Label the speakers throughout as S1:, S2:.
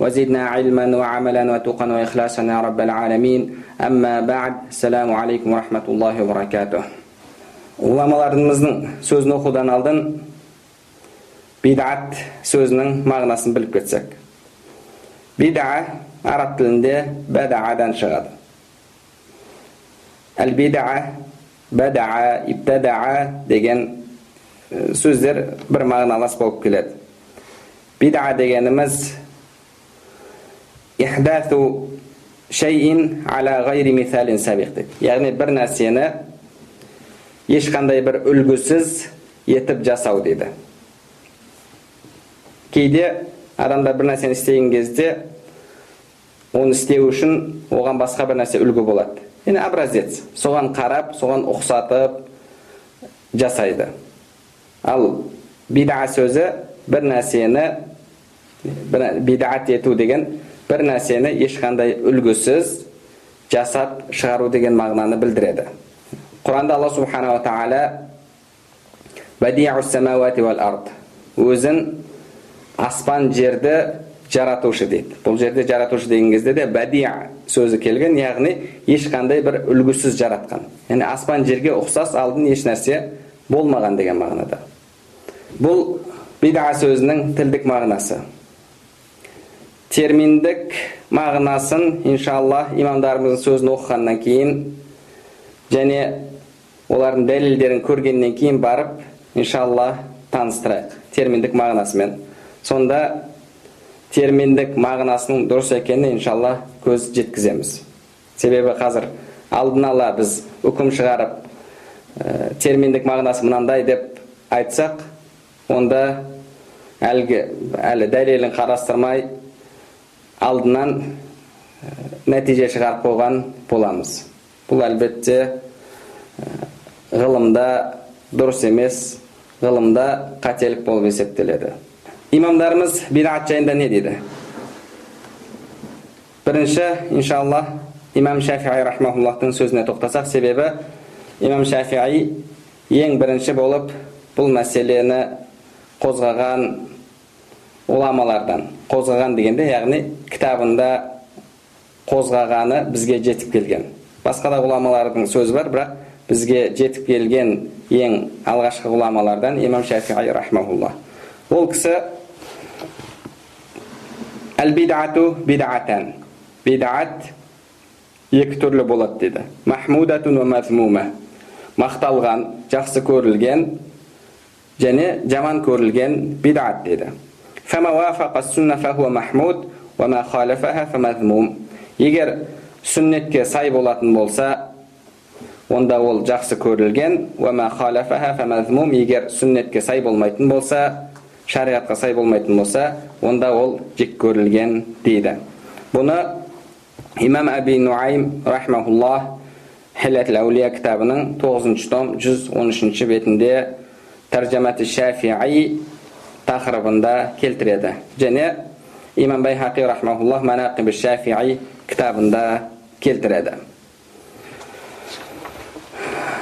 S1: وزدنا علما وعملا وتقا وإخلاصا يا رب العالمين أما بعد السلام عليكم ورحمة الله وبركاته ғұламаларымыздың сөзін оқудан алдын бидат сөзінің мағынасын біліп кетсек бида араб тілінде бәдаадан шығады әл бида бәdaa ибтаdaa деген сөздер бір мағыналас болып келеді бида дегеніміз ихдату шейин ала гайри мисалин сабиқ дейді яғни бір нәрсені ешқандай бір үлгісіз етіп жасау дейді кейде адамдар бір нәрсені істеген кезде оны істеу үшін оған басқа бір нәрсе үлгі болады яғни образец соған қарап соған ұқсатып жасайды ал бида сөзі бір нәрсені бидаат ету деген бір нәрсені ешқандай үлгісіз жасап шығару деген мағынаны білдіреді құранда алла субханала тағала өзін аспан жерді жаратушы дейді бұл жерде жаратушы деген кезде де бәдия сөзі келген яғни ешқандай бір үлгісіз жаратқан яғни аспан жерге ұқсас алдын еш нәрсе болмаған деген мағынада бұл бида сөзінің тілдік мағынасы терминдік мағынасын иншалла имамдарымыздың сөзін оқығаннан кейін және олардың дәлелдерін көргеннен кейін барып иншалла таныстырайық терминдік мағынасымен. Сонда терминдік мағынасының дұрыс екеніне иншалла көз жеткіземіз. Себебі қазір алдын ала біз үкім шығарып ә, терминдік мағынасы мынандай деп айтсақ онда әлгі әлі дәлелін қарастырмай алдынан нәтиже шығарып қойған боламыз бұл әлбетте ғылымда дұрыс емес ғылымда қателік болып есептеледі имамдарымыз бидат жайында не дейді бірінші иншалла имам шафиғи рахмауллахтың сөзіне тоқтасақ себебі имам шафиғи ең бірінші болып бұл мәселені қозғаған ғұламалардан қозғаған дегенде яғни кітабында қозғағаны бізге жетіп келген басқа да ғұламалардың сөзі бар бірақ бізге жетіп келген ең алғашқы ғұламалардан имам шафиғи рахмаулла ол кісі әл бидату бидатан бидат екі түрлі болады дейді махмудатун мақталған жақсы көрілген және жаман көрілген бидат дейді Егер сүннетке сай болатын болса, онда ол жақсы көрілген. Егер сүннетке сай болмайтын болса, шариғатқа сай болмайтын болса, онда ол жек көрілген дейді. Бұны имам әби Нуайм рахмаулла Хилятл Әулия кітабының тоғызыншы том жүз он үшінші бетінде Таржаматы шафии тақырыбында келтіреді және имам байхақи рахмауллах манақиб шафиғи кітабында келтіреді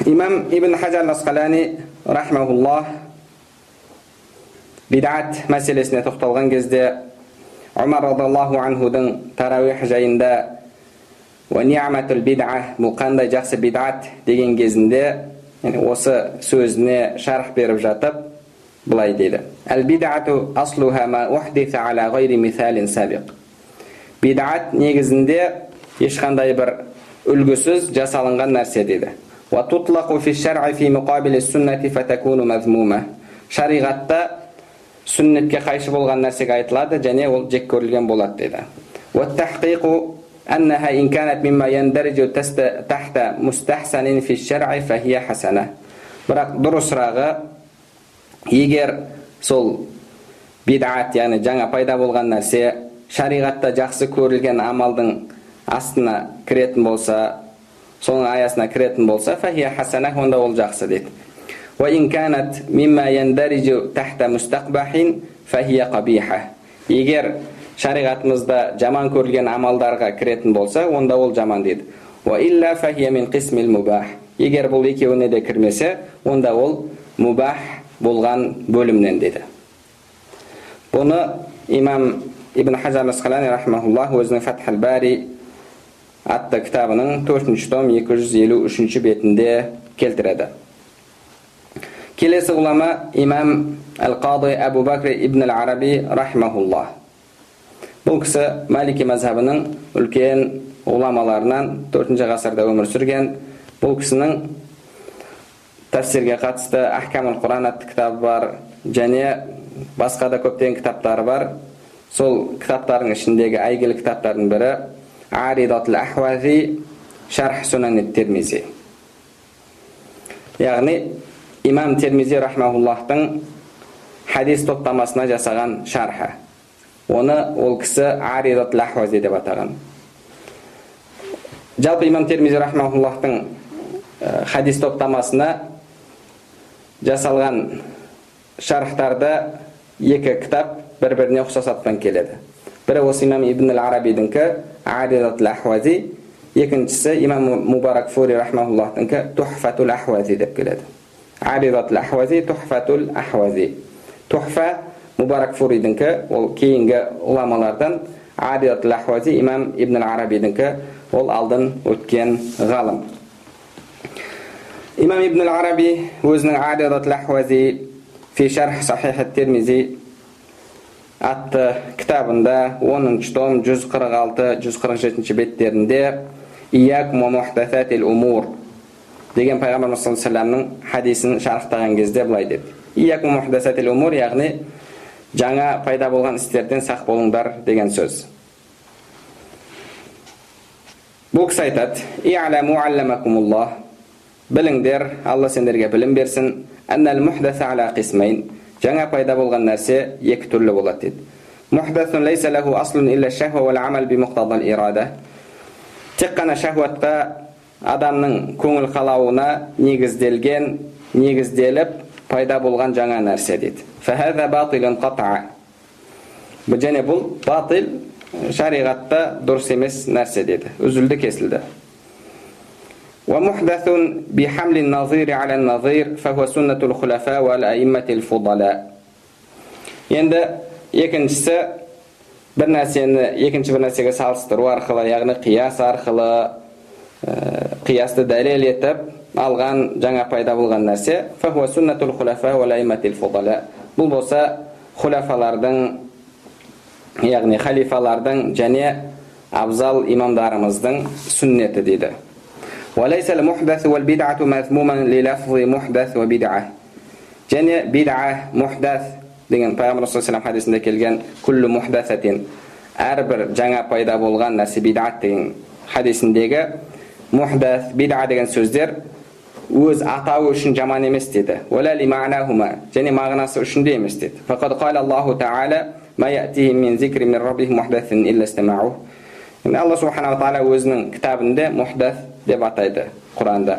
S1: имам ибн хажар асқалани рахмауллах бидат мәселесіне тоқталған кезде омар радиаллаху анхудың тарауих жайында бұл қандай жақсы бидат деген кезінде осы сөзіне шарх беріп жатып былай дейді әл бидату аслуха ма ухдиса ала гайри мисалин сабиқ бидат негізінде ешқандай бір үлгісіз жасалынған нәрсе дейді шариғатта сүннетке қайшы болған нәрсеге айтылады және ол жек көрілген болады дейді أنها إن كانت مما يندرج تحت مستحسن في الشرع فهي حسنة бірақ дұрысырағы егер сол бидат яғни жаңа пайда болған нәрсе шариғатта жақсы көрілген амалдың астына кіретін болса соның аясына кіретін болса фахия хасана онда ол жақсы дейді. Егер шариғатымызда жаман көрілген амалдарға кіретін болса онда ол жаман дейді. Егер бұл екеуіне де кірмесе онда ол мубах болған бөлімнен деді бұны имам ибн хажар асқалани рахмауллах өзінің фатхал бари атты кітабының төртінші том 253 бетінде келтіреді келесі ғұлама имам әл қады әбу бәкір ибн әл араби рахмаулла бұл кісі малики мазхабының үлкен ғұламаларынан төртінші ғасырда өмір сүрген бұл кісінің тәфсирге қатысты ахкамул құран атты кітабы бар және басқа да көптеген кітаптары бар сол кітаптардың ішіндегі әйгілі кітаптардың бірі аридатул ахвази шарх сунан термизи яғни имам термизи рахмауллахтың хадис топтамасына жасаған шархы оны ол кісі аридатул ахвази деп атаған жалпы имам термизи рахмауллахтың хадис топтамасына жасалған шархтарда екі кітап бір біріне ұқсас атпен келеді. Бірі осы имам ибн ал арабидікі ахуази екіншісі имам мубарак фури рахмауллахтікі тухфатул ахуази деп келеді. Аридатул ахуази тухфатул ахуази тухфа мубарак фуридікі ол кейінгі ғұламалардан аридатул ахуази имам ибн ал арабидікі ол алдын өткен ғалым. Имам ибн араби өзінің аридатул ахуази фи шарх сахих термизи атты кітабында 10 том 146 147 беттерінде умур деген пайғамбарымыз саллаллаху алейhi хадисін шарықтаған кезде былай деді умур яғни жаңа пайда болған істерден сақ болыңдар деген сөз бұл кісі айтады біліңдер алла сендерге білім берсін жаңа пайда болған нәрсе екі түрлі болады дейді тек қана шахуатқа адамның көңіл қалауына негізделген негізделіп пайда болған жаңа нәрсе дейді және бұл батил шариғатта дұрыс емес нәрсе деді үзілді кесілді ومحدث بحمل النظير على النظير فهو سنة الخلفاء والأئمة الفضلاء енді екіншісі бір нәрсені екінші бір нәрсеге салыстыру арқылы яғни қияс арқылы ә, қиясты дәлел етіп алған жаңа пайда болған нәрсе бұл болса хулафалардың яғни халифалардың және абзал имамдарымыздың сүннеті дейді وليس المحدث والبدعة مذموما للفظ محدث وبدعة және бид'a мухдас деген пайғамбар саллаллаху хадисінде келген күллі мухдасатин әрбір жаңа пайда болған нәрсе бидат деген хадисіндегі мухдас бид'a деген сөздер өз атауы үшін жаман емес деді және мағынасы үшін де емес деді алла субханала тағала өзінің кітабында мухдас деп атайды құранды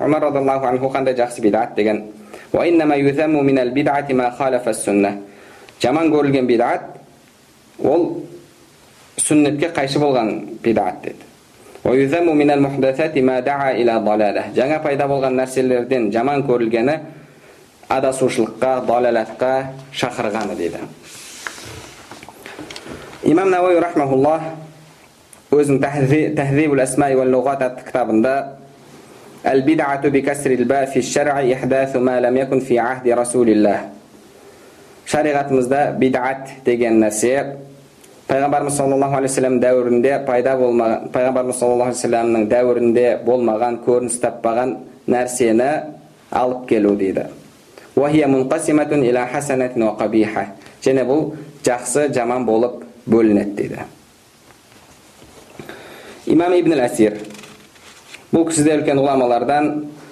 S1: омар разиаллаху анху қандай жақсы бидат деген жаман көрілген бидат ол сүннетке қайшы болған бидат деді жаңа пайда болған нәрселерден жаман көрілгені адасушылыққа далалатқа шақырғаны дейді имам науи рахмауллах өзінің тәхзибул асмаи уал луғат атты кітабында әл бидату бикасрил ба фи ма лам якун фи ахди расулилlah шариғатымызда бидат деген нәрсе пайғамбарымыз саллаллаху алейхи вассалам дәуірінде пайда болмаған пайғамбарымыз саллаллаху алейхи вассаламның дәуірінде болмаған көрініс таппаған нәрсені алып келу дейді және бұл жақсы жаман болып бөлінеді дейді имам ибн әсир бұл кісі де үлкен ғұламалардан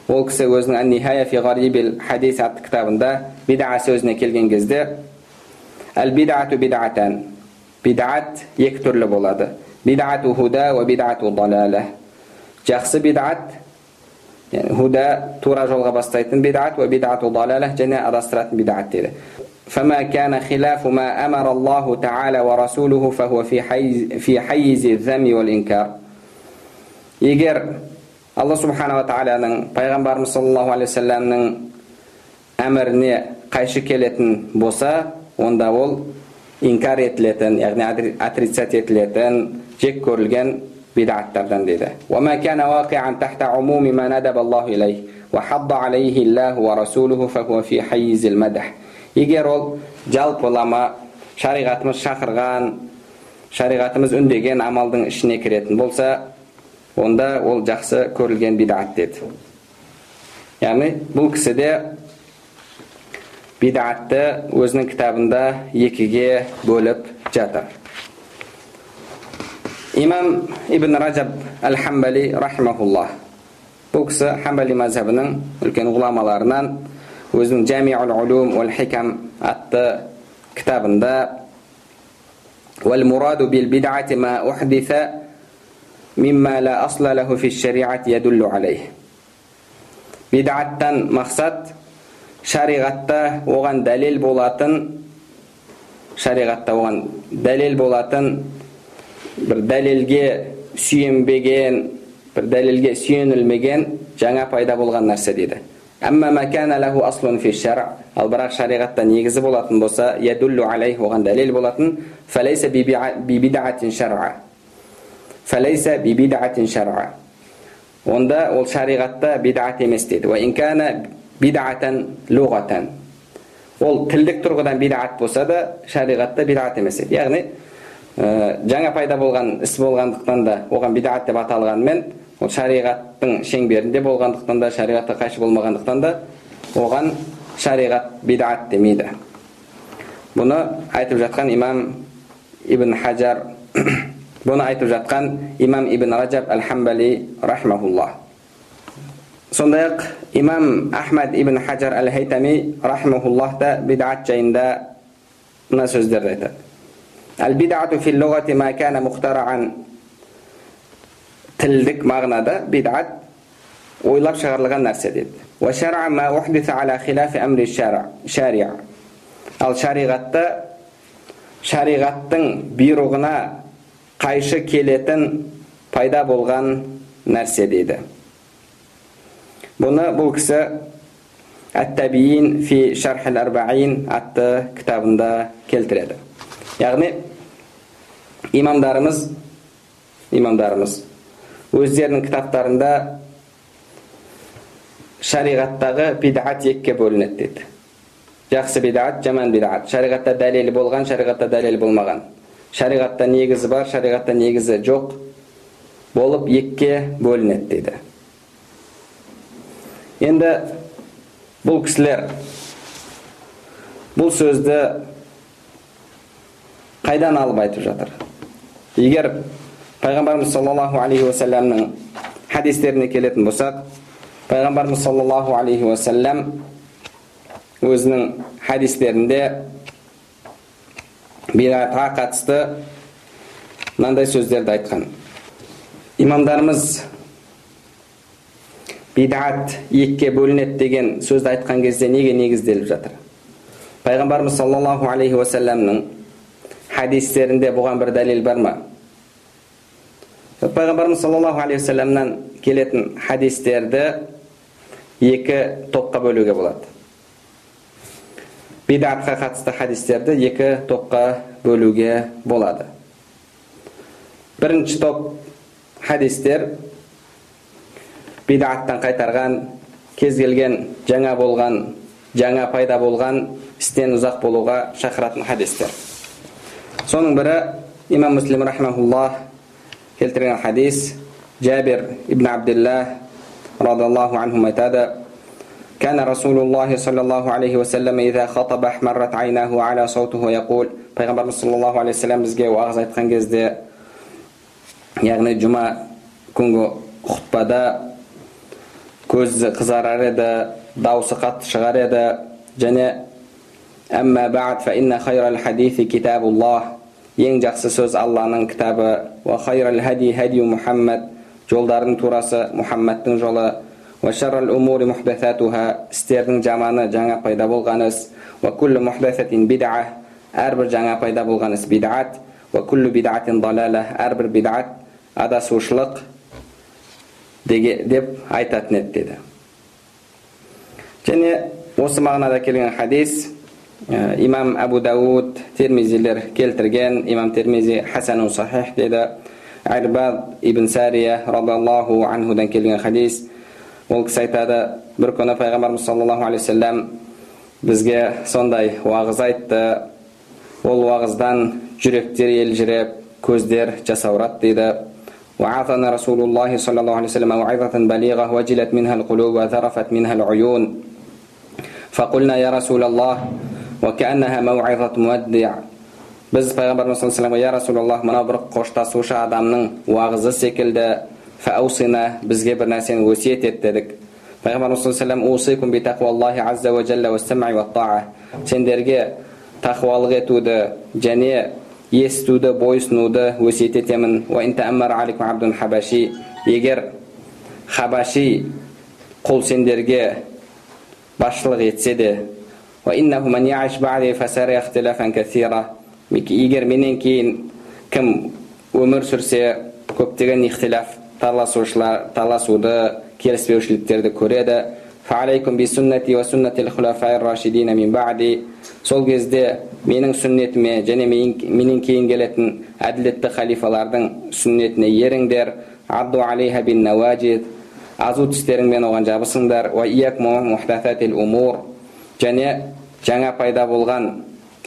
S1: ол кісі өзінің ән нихая фи ғарибил хадис атты кітабында бида сөзіне келген кезде әл бидату бидатан бидат екі түрлі болады бидату худа ва бидату далала жақсы бидат худа тура жолға бастайтын бидат ва бидату далала және адастыратын бидат дейді فما كان خلاف ما أمر الله تعالى ورسوله فهو في حيز, في حيز الذم والإنكار егер алла субханала тағаланың пайғамбарымыз саллаллаху алейхи вассаламның әміріне қайшы келетін болса онда ол инкар етілетін яғни отрицать етілетін жек көрілген бидаттардан дейді وما كان واقعا تحت عموم ما ندب الله إليه وحض عليه الله ورسوله فهو في حيز المدح егер ол жалпылама шариғатымыз шақырған шариғатымыз үндеген амалдың ішіне кіретін болса онда ол жақсы көрілген бидат деді яғни бұл кісі де бидатты өзінің кітабында екіге бөліп жатыр имам ибн ражаб әл хамбали рахимахуллах бұл кісі хамбали мазхабының үлкен ғұламаларынан өзінің жамиул улум уал хикам атты кітабында والمراد بالبدعة ما أحدث мимма ла асла лаху фи шариат ядуллу алейх бидаттан мақсат шариғатта оған дәлел болатын шариғатта оған дәлел болатын бір дәлелге сүйенбеген бір дәлелге сүйенілмеген жаңа пайда болған нәрсе дейді ал бірақ шариғатта негізі болатын болса ядуллу алейх оған дәлел болатын онда ол шариғатта бидат емес дейді бидатан луғатан ол тілдік тұрғыдан бидат болса да шариғатта бидат емес еді яғни жаңа пайда болған іс болғандықтан да оған бидат деп аталғанымен ол шариғаттың шеңберінде болғандықтан да шариғатқа қайшы болмағандықтан да оған шариғат бидат демейді бұны айтып жатқан имам ибн хажар бұны айтып жатқан имам ибн ражаб әл хамбали рахмаулла сондай ақ имам ахмад ибн хажар әл хайтами рахмауллах та бидат жайында мына сөздерді айтады әл бидату фил луғати ма кана мухтаран тілдік мағынада бидат ойлап шығарылған нәрсе дейді ал шариғатта шариғаттың бұйрығына қайшы келетін пайда болған нәрсе дейді. Бұны бұл кісі әттәбиин фи шарх арбаин атты кітабында келтіреді. Яғни имамдарымыз имамдарымыз өздерінің кітаптарында шариғаттағы бидат екіге бөлінеді дейді. Жақсы бидат жаман бидат. Шариғатта дәлелі болған шариғатта дәлел болмаған. Шариғатта негізі бар шариғатта негізі жоқ болып екіге бөлінеді дейді. Енді бұл кісілер бұл сөзді қайдан алып айтып жатыр? Егер пайғамбарымыз саллаллаху алейхи уассаламның хадистеріне келетін болсақ пайғамбарымыз саллаллаху алейхи уассалам өзінің хадистерінде бидатқа қатысты мынандай сөздерді айтқан имамдарымыз бидат екіге бөлінеді деген сөзді айтқан кезде неге негізделіп жатыр пайғамбарымыз саллаллаху алейхи уассаламның хадистерінде бұған бір дәлел бар ма пайғамбарымыз саллаллаху алейхи уассаламнан келетін хадистерді екі топқа бөлуге болады бидатқа қатысты хадистерді екі топқа бөлуге болады бірінші топ хадистер бидаттан қайтарған кез келген жаңа болған жаңа пайда болған істен ұзақ болуға шақыратын хадистер соның бірі имам муслим рахмауллах келтірген хадис жабир ибн абдилlah радиаллаху анхум айтады كان رسول الله صلى الله عليه وسلم إذا خطب أحمرت عيناه على صوته يقول пайғамбарымыз саллаллаху алейхи вассалам бізге уағыз айтқан кезде яғни жұма күнгі хұтпада көзі қызарар еді даусы қатты шығар еді және әмма бәғд фә инна хайрал хадиси китабуллах ең жақсы сөз алланың кітабы мұхаммад жолдардың турасы мұхаммадтың жолы істердің жаманы жаңа пайда болған іс әрбір жаңа пайда болған іс бидат әрбір бидат адасушылық деп айтатын еді деді және осы мағынада келген хадис имам әбу дауд термизилер келтірген имам термизи хасану сахих деді арбад ибн сария радиаллаху анхудан келген хадис ол кісі айтады бір күні пайғамбарымыз саллаллаху алейхи уассалам бізге сондай уағыз айтты ол уағыздан жүректер елжіреп көздер жасаурады дейді وعظنا رسول الله صلى الله عليه وسلم موعظة بليغة وجلت منها القلوب وذرفت منها العيون فقلنا يا رسول الله وكأنها موعظة مودع біз пайғамбарымыз саллаллаху алейхи я расулаллах мынау бір қоштасушы адамның уағызы секілді фаусина бізге бір нәрсені өсиет ет дедік пайғамбарымыз саллаллаху алейхи сендерге тақуалық етуді және естуді бойсынуды өсиет етемін егер хабаши құл сендерге басшылық етсе де егер менен кейін кім өмір сүрсе көптеген ихтилаф таласушылар таласуды келіспеушіліктерді көреді сол кезде менің сүннетіме және менен кейін келетін әділетті халифалардың сүннетіне еріңдер азу тістеріңмен оған жабысыңдар және жаңа пайда болған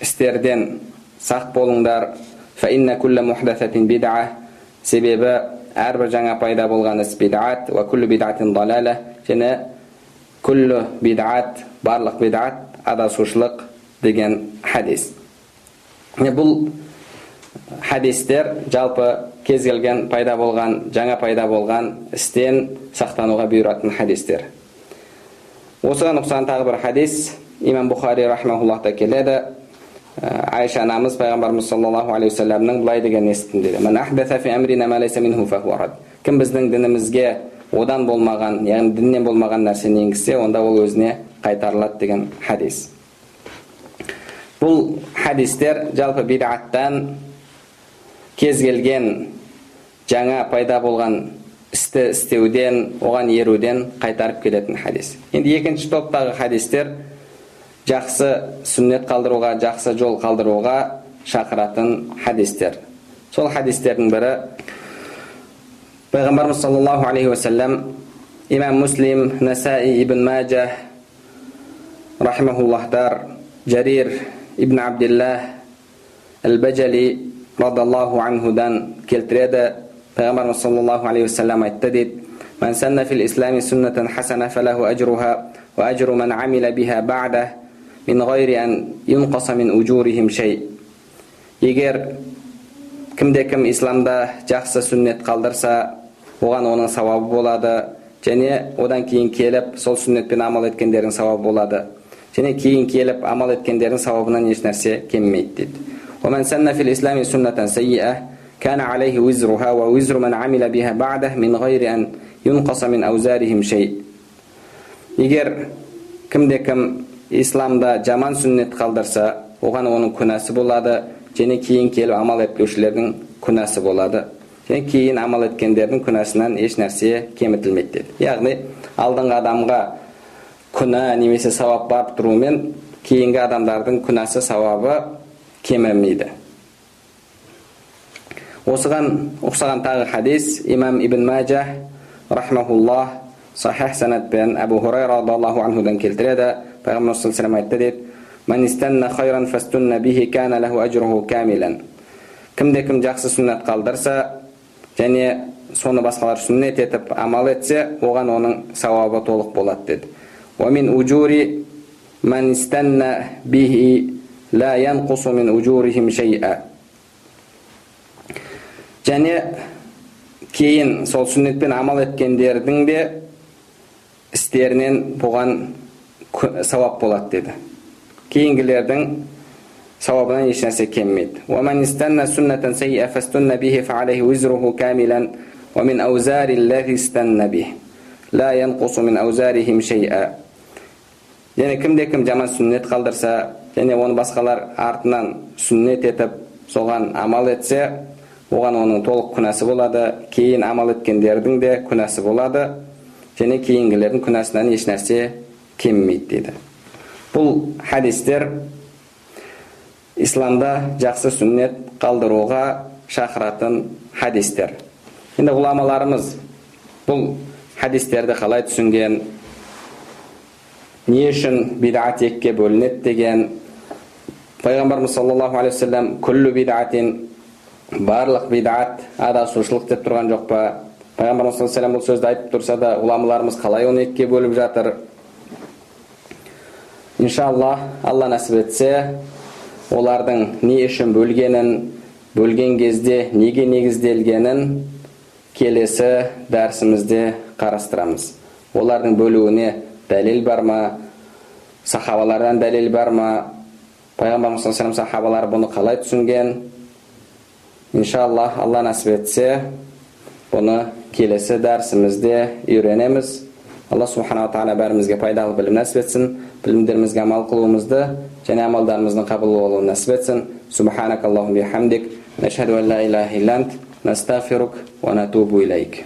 S1: істерден сақ болыңдар себебі әрбір жаңа пайда болған іс бидат және күллі бидат барлық бидат адасушылық деген хадис бұл хадистер жалпы кез келген пайда болған жаңа пайда болған істен сақтануға бұйыратын хадистер осыған ұқсаған тағы бір хадис имам бұхари рахмауллахта келеді айша анамыз пайғамбарымыз саллаллаху алейхи уассаламның былай деген деді кім біздің дінімізге одан болмаған яғни діннен болмаған нәрсені енгізсе онда ол өзіне қайтарылады деген хадис бұл хадистер жалпы бидаттан кез келген жаңа пайда болған істі істеуден оған еруден қайтарып келетін хадис енді екінші топтағы хадистер жақсы сүннет қалдыруға жақсы жол қалдыруға шақыратын хадистер сол хадистердің бірі пайғамбарымыз саллаллаху алейхи уассалам имам муслим насаи ибн мәжа рахимахуллахтар жарир ибн абдиллах әл бәжали радиаллаху анхудан келтіреді пайғамбарымыз саллаллаху алейхи уассалам айтты дейді من سن في الإسلام سنة حسنة فله أجرها وأجر من عمل بها بعده من غير أن ينقص من أجورهم شيء егер кімде кім исламда жақсы сүннет қалдырса оған оның сауабы болады және одан кейін келіп сол сүннетпен амал еткендердің сауабы болады және кейін келіп амал еткендердің сауабынан еш нәрсе кемімейді дейді كان عليه وزرها ووزر من عمل بها بعده من غير أن ينقص من أوزارهم شيء егер кімде кім исламда жаман сүннет қалдырса оған оның күнәсі болады және кейін келіп амал етпеушілердің күнәсі болады. Және кейін амал еткендердің күнәсінен еш нәрсе кемітілмейді деді. Яғни алдыңғы адамға күнә немесе сауап барып тұруымен кейінгі адамдардың күнәсі сауабы кемімейді осыған ұқсаған тағы хадис имам ибн мәжа рахмауллах сахих санатпен әбу хурайра радиаллаху анхудан келтіреді. Peygamber sallallahu aleyhi деді sellem dedi. хайран фастунна бихи кана лаху kana камилан. Кімде кім жақсы сүннет қалдырса, және соны басқалар сүннет етіп амал етсе, оған оның сауабы толық болады деді. Ва мин уджури мен истенне бихи ла янқусу мин уджурихим шей'a. Және кейін сол сүннетпен амал еткендердің де істерінен бұған сауап болады деді кейінгілердің сауабынан еш нәрсе кеммейді ومن استنى سنة سيئة فاستن به فعليه وزره كاملا ومن أوزار الذي استنى به لا ينقص من أوزارهم شيئا және кімде кім жаман сүннет қалдырса және оны басқалар артынан сүннет етіп соған амал етсе оған оның толық күнәсі болады кейін амал еткендердің де күнәсі болады және кейінгілердің күнәсінен еш нәрсе кеммейді. Дейді бұл хадистер исламда жақсы сүннет қалдыруға шақыратын хадистер. Енді ғұламаларымыз бұл хадистерді қалай түсінген не үшін бидат екіге бөлінеді деген пайғамбарымыз саллаллаху алейхи уассалам күллу бидатин барлық бидат адасушылық деп тұрған жоқ па? Пайғамбарымыз саллаллаху алейхи бұл сөзді айтып тұрса да ғұламаларымыз қалай оны екіге бөліп жатыр? Иншалла алла нәсіп етсе олардың не үшін бөлгенін бөлген кезде неге негізделгенін келесі дәрісімізде қарастырамыз олардың бөлуіне дәлел бар ма сахабалардан дәлел бар ма пайғамбарымыз саллаллаху сахабалар бұны қалай түсінген иншалла алла нәсіп етсе бұны келесі дәрісімізде үйренеміз алла субханала тағала бәрімізге пайдалы білім нәсіп етсін білімдерімізге амал қылуымызды және амалдарымыздың қабыл болуын нәсіп етсін субханак бихамдик нәшһәду ан ла илаха илля ант настағфирук ва натубу илейк